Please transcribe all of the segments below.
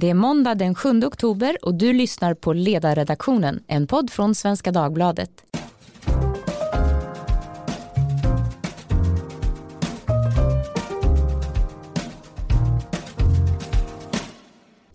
Det är måndag den 7 oktober och du lyssnar på Ledarredaktionen, en podd från Svenska Dagbladet.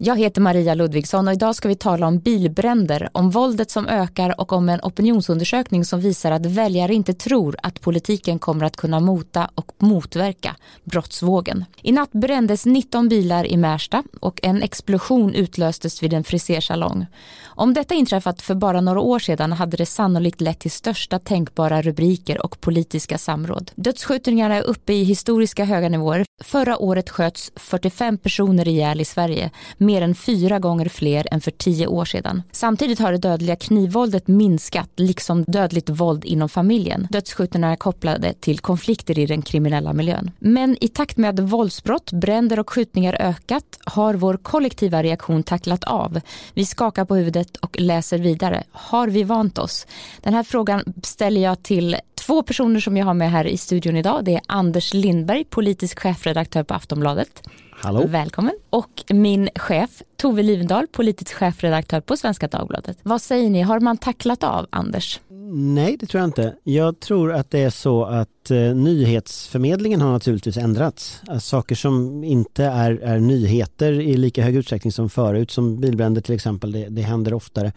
Jag heter Maria Ludvigsson och idag ska vi tala om bilbränder, om våldet som ökar och om en opinionsundersökning som visar att väljare inte tror att politiken kommer att kunna mota och motverka brottsvågen. I natt brändes 19 bilar i Märsta och en explosion utlöstes vid en frisersalong. Om detta inträffat för bara några år sedan hade det sannolikt lett till största tänkbara rubriker och politiska samråd. Dödsskjutningarna är uppe i historiska höga nivåer. Förra året sköts 45 personer ihjäl i Sverige mer än fyra gånger fler än för tio år sedan. Samtidigt har det dödliga knivvåldet minskat, liksom dödligt våld inom familjen. Dödsskjutningarna är kopplade till konflikter i den kriminella miljön. Men i takt med att våldsbrott, bränder och skjutningar ökat har vår kollektiva reaktion tacklat av. Vi skakar på huvudet och läser vidare. Har vi vant oss? Den här frågan ställer jag till två personer som jag har med här i studion idag. Det är Anders Lindberg, politisk chefredaktör på Aftonbladet. Hallå. Välkommen. Och min chef Tove Livendal, politisk chefredaktör på Svenska Dagbladet. Vad säger ni, har man tacklat av Anders? Nej, det tror jag inte. Jag tror att det är så att eh, nyhetsförmedlingen har naturligtvis ändrats. Alltså, saker som inte är, är nyheter i lika hög utsträckning som förut, som bilbränder till exempel, det, det händer oftare,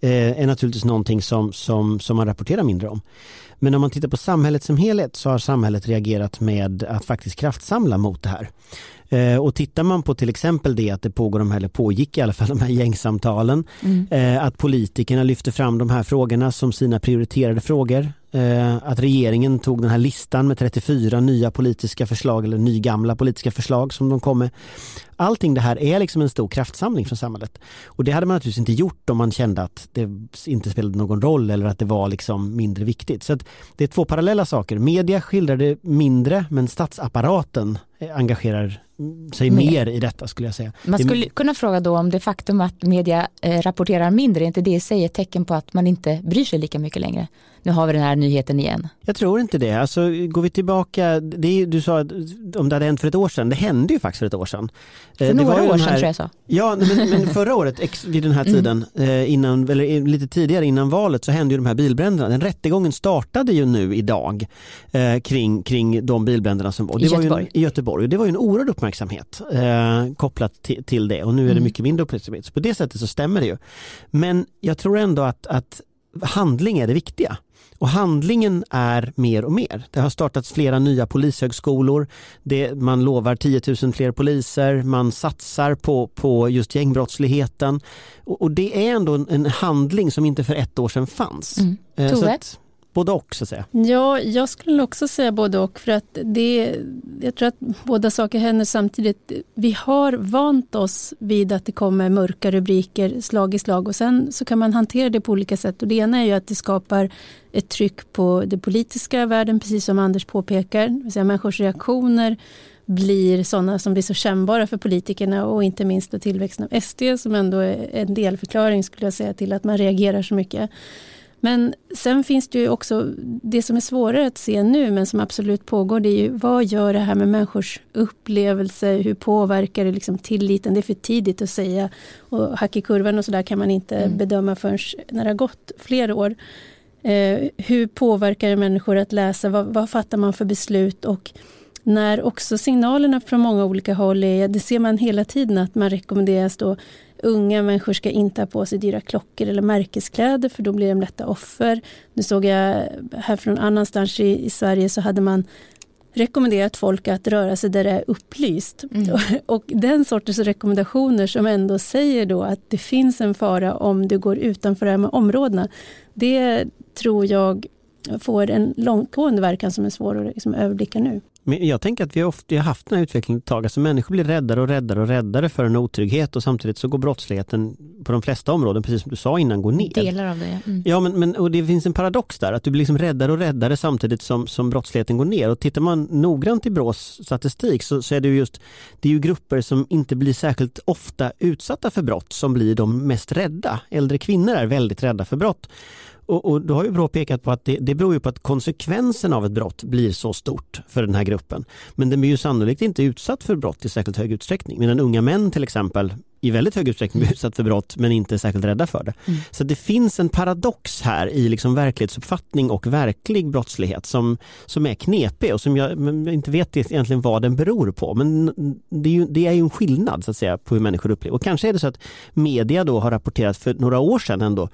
eh, är naturligtvis någonting som, som, som man rapporterar mindre om. Men om man tittar på samhället som helhet så har samhället reagerat med att faktiskt kraftsamla mot det här. Eh, och tittar man på till exempel det att det pågår, de här, eller pågick i alla fall de här gängsamtalen, mm. eh, att politikerna lyfter fram de här frågorna som sina prioriterade frågor. Eh, att regeringen tog den här listan med 34 nya politiska förslag eller nygamla politiska förslag som de kom med. Allting det här är liksom en stor kraftsamling från samhället. Och det hade man naturligtvis inte gjort om man kände att det inte spelade någon roll eller att det var liksom mindre viktigt. Så det är två parallella saker. Media skildrar det mindre men statsapparaten engagerar sig mer. mer i detta skulle jag säga. Man skulle det... kunna fråga då om det faktum att media eh, rapporterar mindre, är inte det i sig ett tecken på att man inte bryr sig lika mycket längre? Nu har vi den här nyheten igen. Jag tror inte det. Alltså, går vi tillbaka, det är, du sa om det hade hänt för ett år sedan, det hände ju faktiskt för ett år sedan. För eh, det några år sedan här, tror jag sa. Ja, men, men förra året ex, vid den här mm. tiden, mm. innan, eller lite tidigare innan valet så hände ju de här bilbränderna. Den rättegången startade ju nu idag eh, kring, kring de bilbränderna som var. Det I Göteborg. Var en, I Göteborg. Det var ju en oerhörd uppmärksamhet eh, kopplat till, till, det och nu är det mm. mycket mindre uppmärksamhet. Så på det sättet så stämmer det ju. Men jag tror ändå att, att handling är det viktiga. Och handlingen är mer och mer. Det har startats flera nya polishögskolor. Det, man lovar 10 000 fler poliser. Man satsar på, på just gängbrottsligheten. Och, och det är ändå en, en, handling som inte för ett år sedan fanns. Mm. Eh, Tove? Både och så att säga? Ja, jag skulle också säga både och för att det, jag tror att båda saker händer samtidigt. Vi har vant oss vid att det kommer mörka rubriker slag i slag och sen så kan man hantera det på olika sätt och det ena är ju att det skapar ett tryck på den politiska världen, precis som Anders påpekar. Det vill säga människors reaktioner blir sådana som blir så kännbara för politikerna och inte minst då tillväxten av SD som ändå är en delförklaring skulle jag säga till att man reagerar så mycket. Men sen finns det ju också det som är svårare att se nu men som absolut pågår. Det är ju vad gör det här med människors upplevelse? Hur påverkar det liksom tilliten? Det är för tidigt att säga. Och hack i kurvan och sådär kan man inte mm. bedöma förrän när det har gått flera år. Eh, hur påverkar det människor att läsa? Vad, vad fattar man för beslut? Och när också signalerna från många olika håll är, det ser man hela tiden att man rekommenderas då Unga människor ska inte ha på sig dyra klockor eller märkeskläder för då blir de lätta offer. Nu såg jag här från annanstans i, i Sverige så hade man rekommenderat folk att röra sig där det är upplyst. Mm. Och den sortens rekommendationer som ändå säger då att det finns en fara om du går utanför de här områdena. Det tror jag får en långtgående verkan som är svår att liksom överblicka nu. Men jag tänker att vi har, ofta, haft den här utvecklingen ett tag. Alltså människor blir räddare och räddare och räddare för en otrygghet och samtidigt så går brottsligheten på de flesta områden, precis som du sa innan, går ner. Delar av det. Mm. Ja, men, men och det finns en paradox där, att du blir liksom räddare och räddare samtidigt som, som brottsligheten går ner. Och tittar man noggrant i Brås statistik så, så är det ju just det är ju grupper som inte blir särskilt ofta utsatta för brott som blir de mest rädda. Äldre kvinnor är väldigt rädda för brott. Och, och då har ju Brå pekat på att det, det beror ju på att konsekvensen av ett brott blir så stort för den här gruppen. Men den blir ju sannolikt inte utsatt för brott i särskilt hög utsträckning. Medan unga män till exempel i väldigt hög utsträckning blir utsatt för brott men inte särskilt rädda för det. Mm. Så det finns en paradox här i liksom verklighetsuppfattning och verklig brottslighet som, som är knepig och som jag inte vet egentligen vad den beror på. Men det är ju, det är ju en skillnad så att säga på hur människor upplever. Och kanske är det så att media då har rapporterat för några år sedan ändå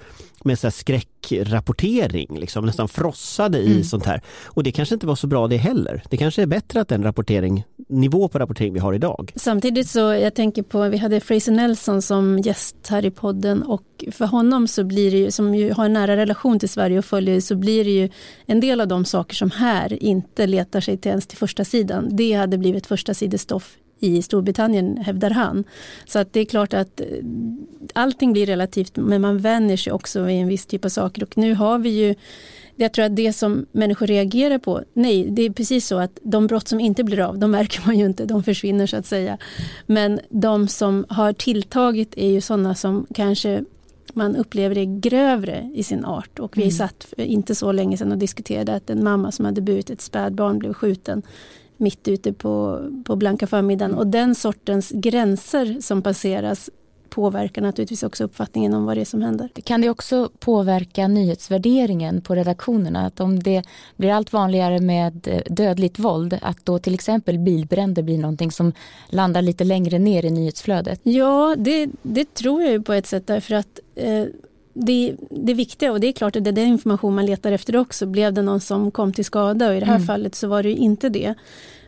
med så skräckrapportering, liksom, nästan frossade i mm. sånt här. Och det kanske inte var så bra det heller. Det kanske är bättre att den rapportering, nivå på rapportering vi har idag. Samtidigt så, jag tänker på, vi hade Fraser Nelson som gäst här i podden och för honom så blir det ju, som ju har en nära relation till Sverige och följer, så blir det ju en del av de saker som här inte letar sig till ens till första sidan. Det hade blivit första sidestoff i Storbritannien, hävdar han. Så att det är klart att eh, allting blir relativt, men man vänjer sig också vid en viss typ av saker. Och nu har vi ju jag tror att det som människor reagerar på, nej, det är precis så att de brott som inte blir av, de märker man ju inte, de försvinner så att säga. Men de som har tilltagit är ju sådana som kanske man upplever är grövre i sin art. Och vi mm. satt inte så länge sedan och diskuterade att en mamma som hade burit ett spädbarn blev skjuten mitt ute på, på blanka förmiddagen. Och den sortens gränser som passeras påverkar naturligtvis också uppfattningen om vad det är som händer. Kan det också påverka nyhetsvärderingen på redaktionerna? Att om det blir allt vanligare med eh, dödligt våld, att då till exempel bilbränder blir någonting som landar lite längre ner i nyhetsflödet? Ja, det, det tror jag ju på ett sätt därför att eh, det, det viktiga, och det är klart att det är den information man letar efter också, blev det någon som kom till skada och i det här mm. fallet så var det inte det.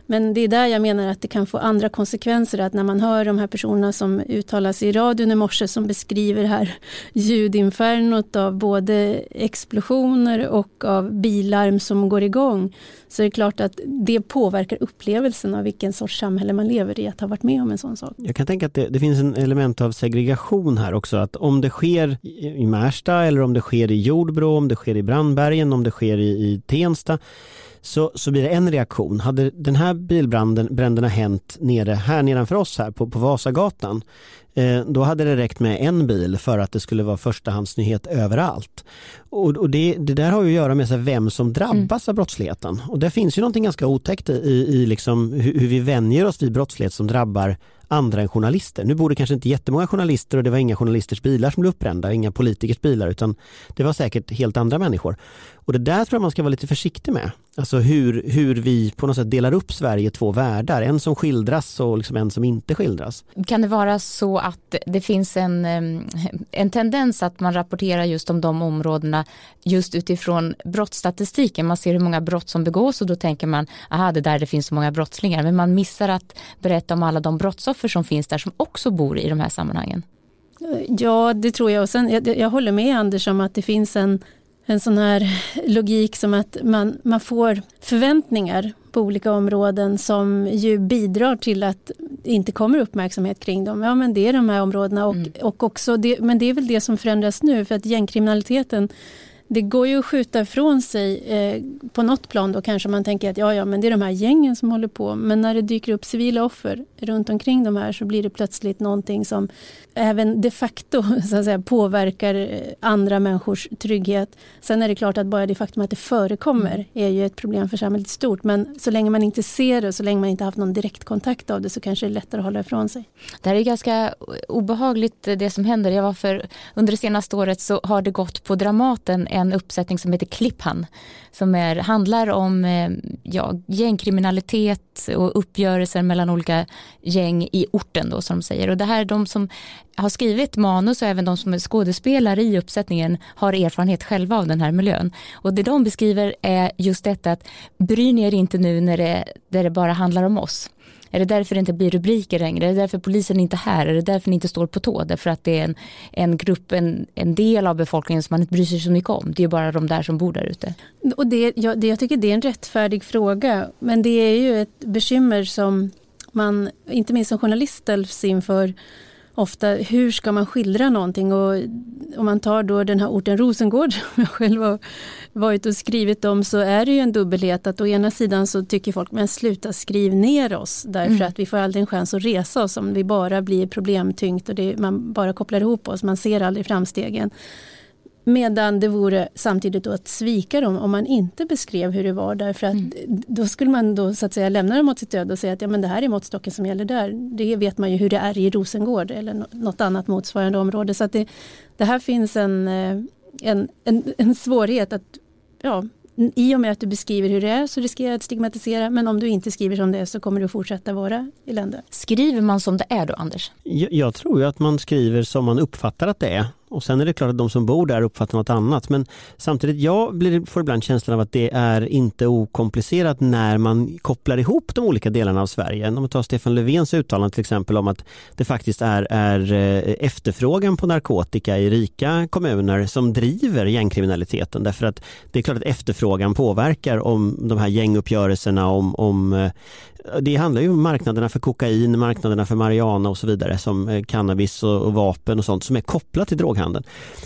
Men det är där jag menar att det kan få andra konsekvenser. Att när man hör de här personerna som uttalas i radion i morse som beskriver det här ljudinfernot av både explosioner och av bilarm som går igång. Så det är klart att det påverkar upplevelsen av vilken sorts samhälle man lever i att ha varit med om en sån sak. Jag kan tänka att det, det finns en element av segregation här också. Att om det sker i Märsta eller om det sker i Jordbro, om det sker i Brandbergen, om det sker i, i Tensta så, så blir det en reaktion. Hade den här bilbränderna hänt nere här nedanför oss här på, på Vasagatan Eh, då hade det räckt med en bil för att det skulle vara förstahandsnyhet överallt. Och, och det, det, där har ju att göra med så vem som drabbas mm. av brottsligheten. Och det finns ju någonting ganska otäckt i, i liksom hur, hur vi vänjer oss vid brottslighet som drabbar andra än journalister. Nu bor det kanske inte jättemånga journalister och det var inga journalisters bilar som blev uppbrända, inga politikers bilar utan det var säkert helt andra människor. Och det där tror jag man ska vara lite försiktig med. Alltså hur, hur vi på något sätt delar upp Sverige i två världar, en som skildras och liksom en som inte skildras. Kan det vara så att det finns en, en tendens att man rapporterar just om de områdena just utifrån brottsstatistiken. Man ser hur många brott som begås och då tänker man, aha det där det finns så många brottslingar. Men man missar att berätta om alla de brottsoffer som finns där som också bor i de här sammanhangen. Ja, det tror jag. Och sen, jag, jag håller med Anders om att det finns en en sån här logik som att man, man får förväntningar på olika områden som ju bidrar till att inte kommer uppmärksamhet kring dem. Ja men det är de här områdena och, mm. och också det, men det är väl det som förändras nu för att gängkriminaliteten det går ju att skjuta ifrån sig eh, på något plan då kanske man tänker att ja, ja, men det är de här gängen som håller på. Men när det dyker upp civila offer runt omkring de här så blir det plötsligt någonting som även de facto så att säga, påverkar eh, andra människors trygghet. Sen är det klart att bara det faktum att det förekommer mm. är ju ett problem för samhället stort. Men så länge man inte ser det och så länge man inte haft någon direktkontakt av det så kanske det är lättare att hålla ifrån sig. Det här är ganska obehagligt eh, det som händer. Jag var för, under det senaste året så har det gått på Dramaten en uppsättning som heter Klipphan som är, handlar om eh, ja, gängkriminalitet och uppgörelser mellan olika gäng i orten då som de säger. Och det här är de som har skrivit manus och även de som är skådespelare i uppsättningen har erfarenhet själva av den här miljön. Och det de beskriver är just detta att bry er inte nu när det, där det bara handlar om oss. Är det därför det inte blir rubriker längre? Är det därför polisen inte är här? Är det därför ni inte står på tå? Därför att det är en, en grupp, en, en del av befolkningen som man inte bryr sig så mycket om. Det är bara de där som bor där ute. Och det, jag, det, jag tycker det är en rättfärdig fråga. Men det är ju ett bekymmer som man, inte minst som journalist, ställs inför ofta hur ska man skildra någonting och om man tar då den här orten Rosengård som jag själv har varit och skrivit om så är det ju en dubbelhet att å ena sidan så tycker folk men sluta skriv ner oss därför mm. att vi får aldrig en chans att resa oss om vi bara blir problemtyngt och det, man bara kopplar ihop oss, man ser aldrig framstegen. Medan det vore samtidigt då att svika dem om man inte beskrev hur det var därför att mm. då skulle man då så att säga lämna dem åt sitt öde och säga att ja, men det här är måttstocken som gäller där. Det vet man ju hur det är i Rosengård eller något annat motsvarande område. Så att det, det här finns en, eh, en, en, en svårighet att ja, i och med att du beskriver hur det är så riskerar du att stigmatisera men om du inte skriver som det är så kommer du fortsätta vara elände. Skriver man som det är då Anders? Jag, jag tror ju att man skriver som man uppfattar att det är och sen är det klart att de som bor där uppfattar något annat. Men samtidigt, jag blir, får ibland känslan av att det är inte okomplicerat när man kopplar ihop de olika delarna av Sverige. Om man tar Stefan Löfvens uttalande till exempel om att det faktiskt är, är eh, efterfrågan på narkotika i rika kommuner som driver gängkriminaliteten. Därför att det är klart att efterfrågan påverkar om de här gänguppgörelserna, om, om eh, det handlar ju om marknaderna för kokain, marknaderna för marijuana och så vidare som eh, cannabis och, och, vapen och sånt som är kopplat till droghandeln.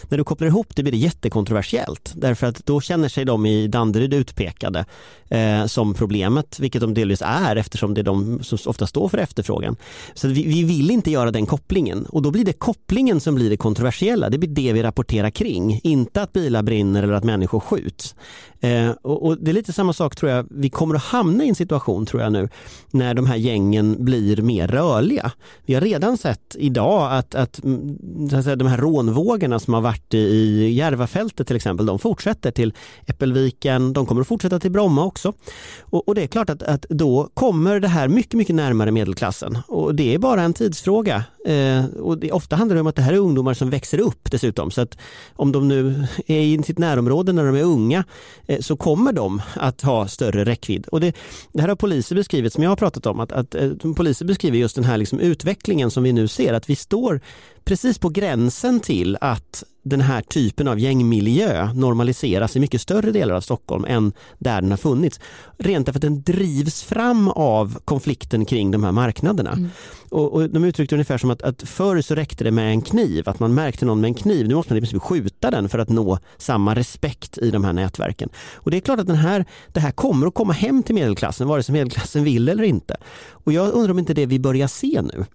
När du kopplar ihop det blir det jättekontroversiellt därför att då känner sig de i Danderyd utpekade eh, som problemet, vilket de delvis är eftersom det är de som ofta står för efterfrågan. Så vi, vi, vill inte göra den kopplingen och då blir det kopplingen som blir det kontroversiella. Det blir det vi rapporterar kring, inte att bilar brinner eller att människor skjuts. Eh, och, och, det är lite samma sak tror jag, vi kommer att hamna i en situation tror jag nu när de här gängen blir mer rörliga. Vi har redan sett idag att, att, mm, att säga, de här rånvågorna som har varit i Järvafältet till exempel, de fortsätter till Äppelviken, de kommer att fortsätta till Bromma också. Och, och det är klart att, att då kommer det här mycket, mycket närmare medelklassen och det är bara en tidsfråga. Eh, och det, ofta handlar det om att det här är ungdomar som växer upp dessutom så att om de nu är i sitt närområde när de är unga Eh, så kommer de att ha större räckvidd. Och det, det här har poliser beskrivit som jag har pratat om att, att eh, poliser beskriver just den här liksom utvecklingen som vi nu ser att vi står precis på gränsen till att den här typen av gängmiljö normaliseras i mycket större delar av Stockholm än där den har funnits. Rent därför att den drivs fram av konflikten kring de här marknaderna. Mm. Och, och, de uttryckte ungefär som att, att förr så räckte det med en kniv, att man märkte någon med en kniv. Nu måste man i princip skjuta den för att nå samma respekt i de här nätverken. Och det är klart att den här, det här kommer att komma hem till medelklassen, vare sig medelklassen vill eller inte. Och jag undrar om inte det vi börjar se nu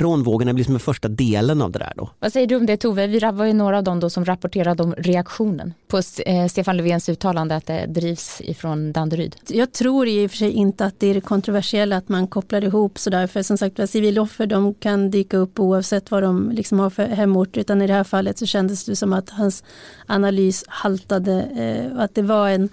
rånvågorna blir som den första delen av det där då. Vad säger du om det Tove? Vi var ju några av dem då som rapporterade om reaktionen på eh, Stefan Löfvens uttalande att det drivs ifrån Danderyd. Jag tror i och för sig inte att det är det kontroversiella att man kopplar ihop sådär för som sagt civiloffer de kan dyka upp oavsett vad de liksom har för hemort utan i det här fallet så kändes det som att hans analys haltade eh, att det var en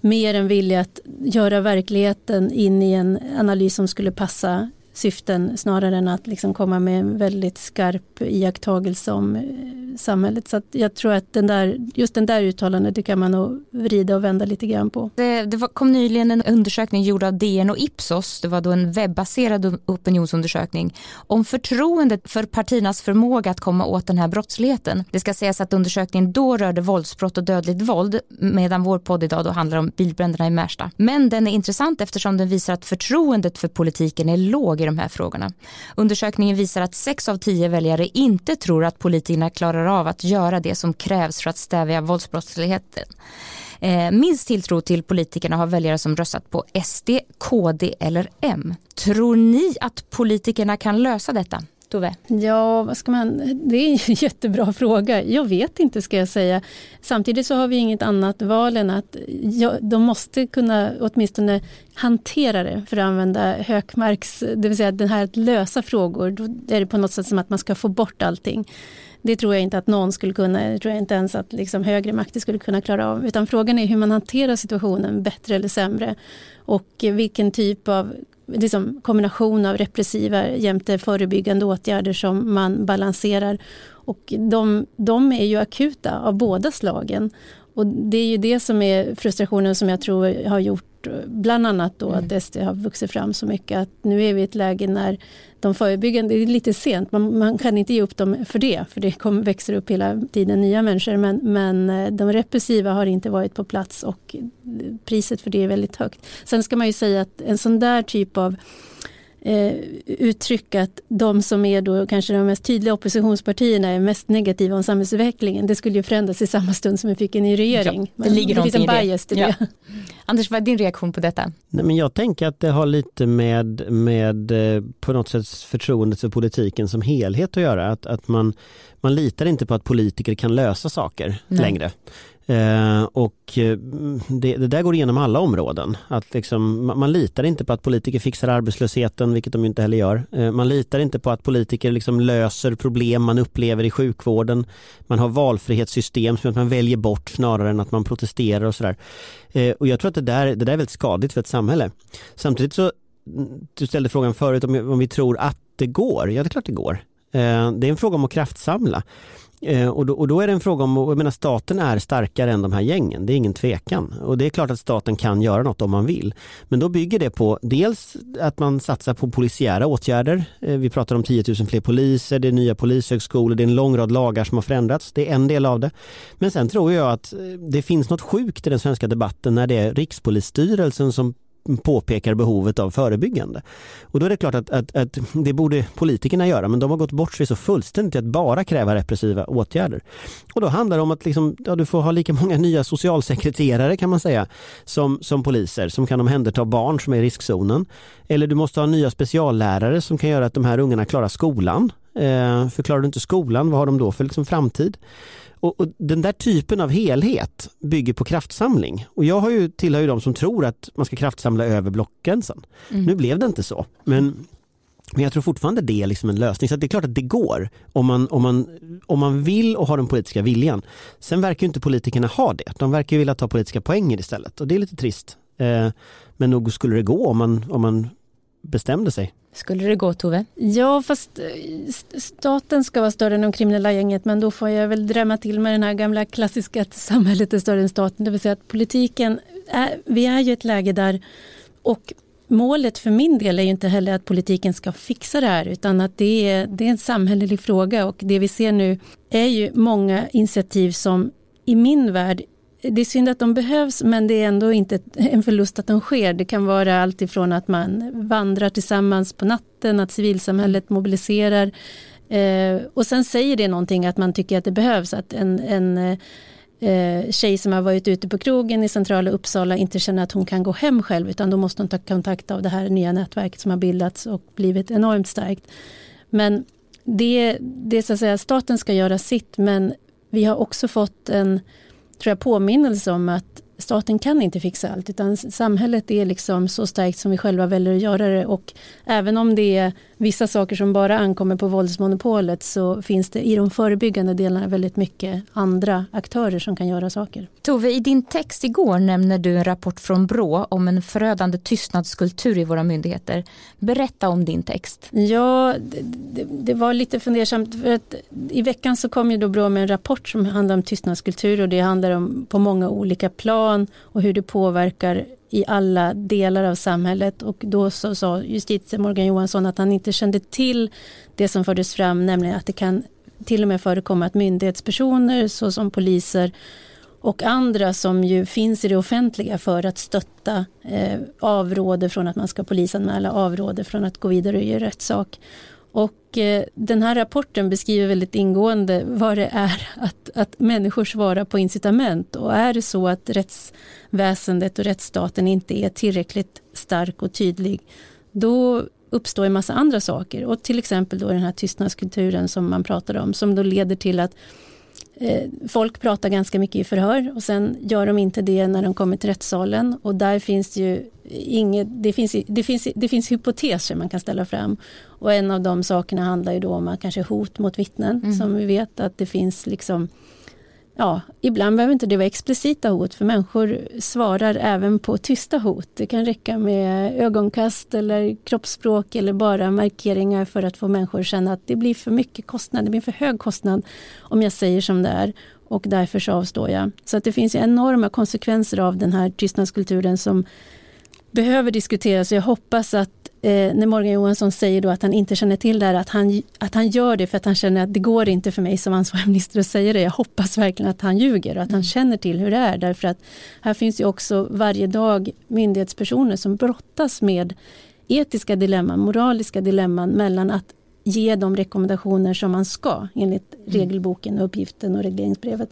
mer en vilja att göra verkligheten in i en analys som skulle passa syften snarare än att liksom komma med en väldigt skarp iakttagelse om eh, samhället. Så jag tror att den där, just den där uttalandet det kan man nog vrida och vända lite grann på. Det, det var, kom nyligen en undersökning gjord av DN och Ipsos, det var då en webbaserad opinionsundersökning om förtroendet för partiernas förmåga att komma åt den här brottsligheten. Det ska sägas att undersökningen då rörde våldsbrott och dödligt våld medan vår podd idag då handlar om bilbränderna i Märsta. Men den är intressant eftersom den visar att förtroendet för politiken är låg i de här frågorna. Undersökningen visar att sex av tio väljare inte tror att politikerna klarar av att göra det som krävs för att stävja våldsbrottsligheten. Eh, minst tilltro till politikerna har väljare som röstat på SD, KD eller M. Tror ni att politikerna kan lösa detta? Tove? Ja, vad ska man... det är en jättebra fråga. Jag vet inte ska jag säga. Samtidigt så har vi inget annat val än att ja, de måste kunna åtminstone hantera det för att använda Hökmarks, det vill säga den här att lösa frågor. Då är det på något sätt som att man ska få bort allting. Det tror jag inte att någon skulle kunna, det tror jag inte ens att liksom högre makter skulle kunna klara av. Utan frågan är hur man hanterar situationen, bättre eller sämre. Och vilken typ av liksom, kombination av repressiva jämte förebyggande åtgärder som man balanserar. Och de, de är ju akuta av båda slagen. Och det är ju det som är frustrationen som jag tror har gjort bland annat då mm. att SD har vuxit fram så mycket att nu är vi i ett läge när de förebyggande, det är lite sent, man, man kan inte ge upp dem för det, för det kommer, växer upp hela tiden nya människor, men, men eh, de repressiva har inte varit på plats och priset för det är väldigt högt. Sen ska man ju säga att en sån där typ av eh, uttryck att de som är då kanske de mest tydliga oppositionspartierna är mest negativa om samhällsutvecklingen. Det skulle ju förändras i samma stund som vi fick en ny regering. Ja, det ligger det finns en bias till det. Ja. Anders, vad är din reaktion på detta? Nej, men jag tänker att det har lite med, med eh, på något sätt förtroendet för politiken som helhet att göra. Att, att man, man litar inte på att politiker kan lösa saker Nej. längre. Eh, och eh, det, det, där går igenom alla områden. Att liksom, man, man, litar inte på att politiker fixar arbetslösheten, vilket de inte heller gör. Eh, man litar inte på att politiker liksom löser problem man upplever i sjukvården. Man har valfrihetssystem som att man väljer bort snarare än att man protesterar och sådär. Eh, och jag tror att det där, det där är väldigt skadligt för ett samhälle. Samtidigt så, du ställde frågan förut om, om vi tror att det går. Ja, det är klart det går. Eh, det är en fråga om att kraftsamla. Eh, och då, och då, är det en fråga om, jag menar staten är starkare än de här gängen, det är ingen tvekan. Och det är klart att staten kan göra något om man vill. Men då bygger det på dels att man satsar på polisiära åtgärder. Eh, vi pratar om 10 000 fler poliser, det är nya polishögskolor, det är en lång rad lagar som har förändrats. Det är en del av det. Men sen tror jag att eh, det finns något sjukt i den svenska debatten när det är Rikspolisstyrelsen som påpekar behovet av förebyggande. Och då är det klart att, att, att, det borde politikerna göra men de har gått bort sig så fullständigt till att bara kräva repressiva åtgärder. Och då handlar det om att liksom, ja, du får ha lika många nya socialsekreterare kan man säga som, som poliser som kan omhänderta barn som är i riskzonen. Eller du måste ha nya speciallärare som kan göra att de här ungarna klarar skolan. Eh, för klarar du inte skolan, vad har de då för liksom framtid? Och, och, Den där typen av helhet bygger på kraftsamling. Och jag har ju, tillhör ju de som tror att man ska kraftsamla över blockgränsen. Mm. Nu blev det inte så. Men men jag tror fortfarande det är liksom en lösning. Så det är klart att det går om man, om, man, om man vill och har den politiska viljan. Sen verkar inte politikerna ha det. De verkar vilja ta politiska poänger istället och det är lite trist. Eh, men nog skulle det gå om man, om man bestämde sig. Skulle det gå Tove? Ja, fast eh, staten ska vara större än de kriminella gänget men då får jag väl drämma till med den här gamla klassiska att samhället är större än staten. Det vill säga att politiken, är, vi är ju ett läge där och målet för min del är ju inte heller att politiken ska fixa det här utan att det är, det är en samhällelig fråga och det vi ser nu är ju många initiativ som i min värld det är synd att de behövs men det är ändå inte en förlust att de sker. Det kan vara allt ifrån att man vandrar tillsammans på natten, att civilsamhället mobiliserar eh, och sen säger det någonting att man tycker att det behövs, att en, en eh, tjej som har varit ute på krogen i centrala Uppsala inte känner att hon kan gå hem själv utan då måste hon ta kontakt av det här nya nätverket som har bildats och blivit enormt starkt. Men det, det är så att säga, staten ska göra sitt men vi har också fått en tror jag, påminnelse om att staten kan inte fixa allt utan samhället är liksom så starkt som vi själva väljer att göra det och även om det är vissa saker som bara ankommer på våldsmonopolet så finns det i de förebyggande delarna väldigt mycket andra aktörer som kan göra saker. Tove, i din text igår nämner du en rapport från Brå om en förödande tystnadskultur i våra myndigheter. Berätta om din text. Ja, det, det, var lite fundersamt för att i veckan så kom ju då Brå med en rapport som handlar om tystnadskultur och det handlar om på många olika plan och hur det påverkar i alla delar av samhället och då så sa justitie Morgan Johansson att han inte kände till det som fördes fram, nämligen att det kan till och med förekomma att myndighetspersoner såsom poliser och andra som ju finns i det offentliga för att stötta eh, avråder från att man ska polisanmäla, avråder från att gå vidare och göra rättssak. Och eh, den här rapporten beskriver väldigt ingående vad det är att, att människor svarar på incitament. Och är det så att rättsväsendet och rättsstaten inte är tillräckligt stark och tydlig då uppstår en massa andra saker. Och till exempel då den här tystnadskulturen som man pratar om som då leder till att eh, folk pratar ganska mycket i förhör och sen gör de inte det när de kommer till rättssalen. Och där finns det ju inget, det finns, det finns, det finns hypoteser man kan ställa fram och en av de sakerna handlar ju då om att kanske hot mot vittnen mm. som vi vet att det finns liksom ja, ibland behöver inte det vara explicita hot för människor svarar även på tysta hot. Det kan räcka med ögonkast eller kroppsspråk eller bara markeringar för att få människor att känna att det blir för mycket kostnad, det blir för hög kostnad om jag säger som det är och därför så avstår jag. Så att det finns enorma konsekvenser av den här tystnadskulturen som behöver diskuteras. Jag hoppas att eh, när Morgan Johansson säger då att han inte känner till det här, att han, att han gör det för att han känner att det går inte för mig som ansvarig minister att säga det. Jag hoppas verkligen att han ljuger och att han mm. känner till hur det är. Därför att här finns ju också varje dag myndighetspersoner som brottas med etiska dilemman, moraliska dilemman mellan att ge de rekommendationer som man ska enligt mm. regelboken, uppgiften och regleringsbrevet.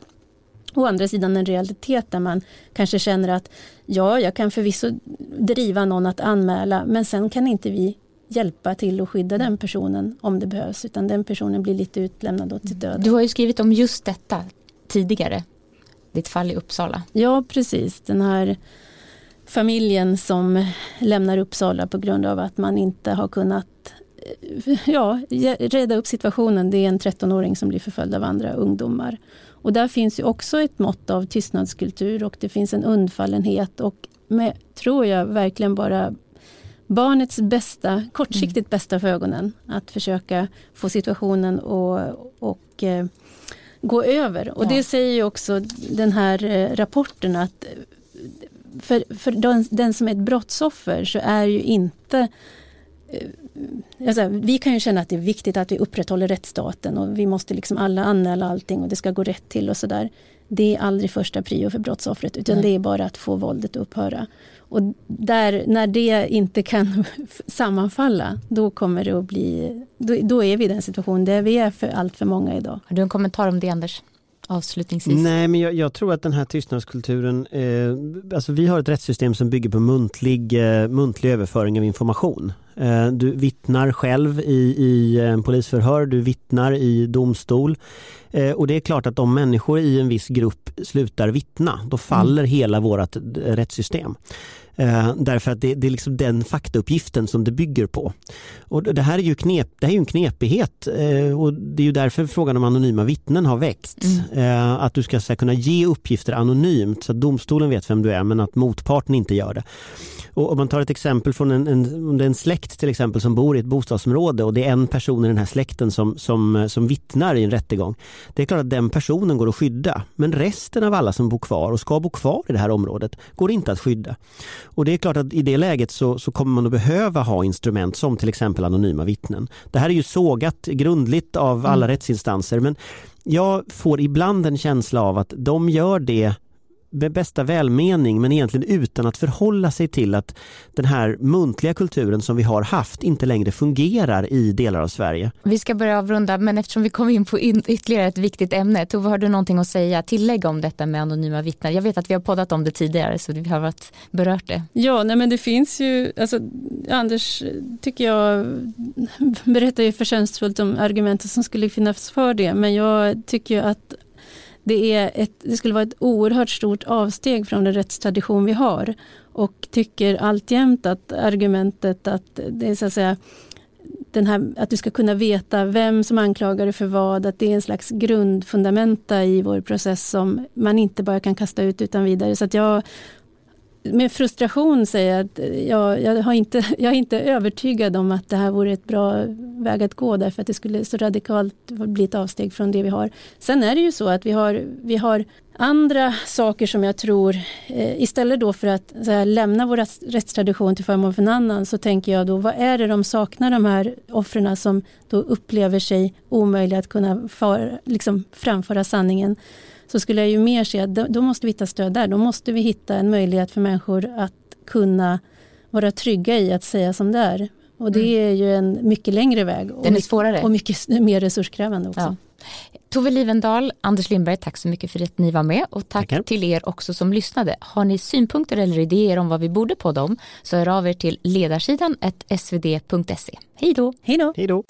Å andra sidan en realitet där man kanske känner att ja, jag kan förvisso driva någon att anmäla men sen kan inte vi hjälpa till att skydda den personen om det behövs utan den personen blir lite utlämnad åt sitt död. Du har ju skrivit om just detta tidigare, ditt fall i Uppsala. Ja precis, den här familjen som lämnar Uppsala på grund av att man inte har kunnat ja, reda upp situationen. Det är en 13-åring som blir förföljd av andra ungdomar. Och där finns ju också ett mått av tystnadskultur och det finns en undfallenhet och med, tror jag, verkligen bara barnets bästa, kortsiktigt bästa för ögonen. Att försöka få situationen att och, eh, gå över. Och ja. det säger ju också den här eh, rapporten att för, för den, den, som är ett brottsoffer så är ju inte eh, Alltså, vi kan ju känna att det är viktigt att vi upprätthåller rättsstaten och vi måste liksom alla anmäla allting och det ska gå rätt till och sådär. Det är aldrig första prio för brottsoffret utan Nej. det är bara att få våldet att upphöra. Och där, när det inte kan sammanfalla, då kommer det att bli, då, då är vi i den situationen där vi är för allt för många idag. Har du en kommentar om det Anders? Avslutningsvis? Nej, men jag, jag, tror att den här tystnadskulturen, eh, alltså vi har ett rättssystem som bygger på muntlig, eh, muntlig överföring av information. Eh, du vittnar själv i, i en polisförhör, du vittnar i domstol. Eh, och det är klart att om människor i en viss grupp slutar vittna, då faller mm. hela vårt rättssystem. Eh, därför att det, det, är liksom den faktauppgiften som det bygger på. Och det här är ju, knep, det här är en knepighet eh, och det är ju därför frågan om anonyma vittnen har väckts. Mm. Eh, att du ska här, kunna ge uppgifter anonymt så att domstolen vet vem du är men att motparten inte gör det. Och om man tar ett exempel från en, en, om det är en släkt till exempel som bor i ett bostadsområde och det är en person i den här släkten som, som, som vittnar i en rättegång. Det är klart att den personen går att skydda men resten av alla som bor kvar och ska bo kvar i det här området går inte att skydda. Och det är klart att i det läget så, så kommer man att behöva ha instrument som till exempel anonyma vittnen. Det här är ju sågat grundligt av alla mm. rättsinstanser men jag får ibland en känsla av att de gör det med bästa välmening men egentligen utan att förhålla sig till att den här muntliga kulturen som vi har haft inte längre fungerar i delar av Sverige. Vi ska börja avrunda men eftersom vi kom in på ytterligare ett viktigt ämne, Tove har du någonting att säga, tillägga om detta med anonyma vittnen? Jag vet att vi har poddat om det tidigare så vi har varit berört det. Ja, nej men det finns ju, alltså, Anders tycker jag berättar ju förtjänstfullt om argumenten som skulle finnas för det men jag tycker att det, är ett, det skulle vara ett oerhört stort avsteg från den rättstradition vi har och tycker alltjämt att argumentet att det är så att säga den här, att du ska kunna veta vem som anklagar dig för vad, att det är en slags grundfundamenta i vår process som man inte bara kan kasta ut utan vidare. Så att jag med frustration säga att jag, jag, har inte, jag är inte övertygad om att det här vore ett bra väg att gå därför att det skulle så radikalt bli ett avsteg från det vi har. Sen är det ju så att vi har, vi har andra saker som jag tror, eh, istället då för att här, lämna vår rättstradition till förmån för en annan så tänker jag då vad är det de saknar de här offren som då upplever sig omöjliga att kunna för, liksom, framföra sanningen så skulle jag ju mer se att då måste vi hitta stöd där. Då måste vi hitta en möjlighet för människor att kunna vara trygga i att säga som det är. Och det mm. är ju en mycket längre väg. Den är svårare. Och mycket mer resurskrävande också. Ja. Tove Livendal, Anders Lindberg, tack så mycket för att ni var med och tack Tackar. till er också som lyssnade. Har ni synpunkter eller idéer om vad vi borde podda om så hör av er till ledarsidan svd.se. Hej då! Hej då! Hej då!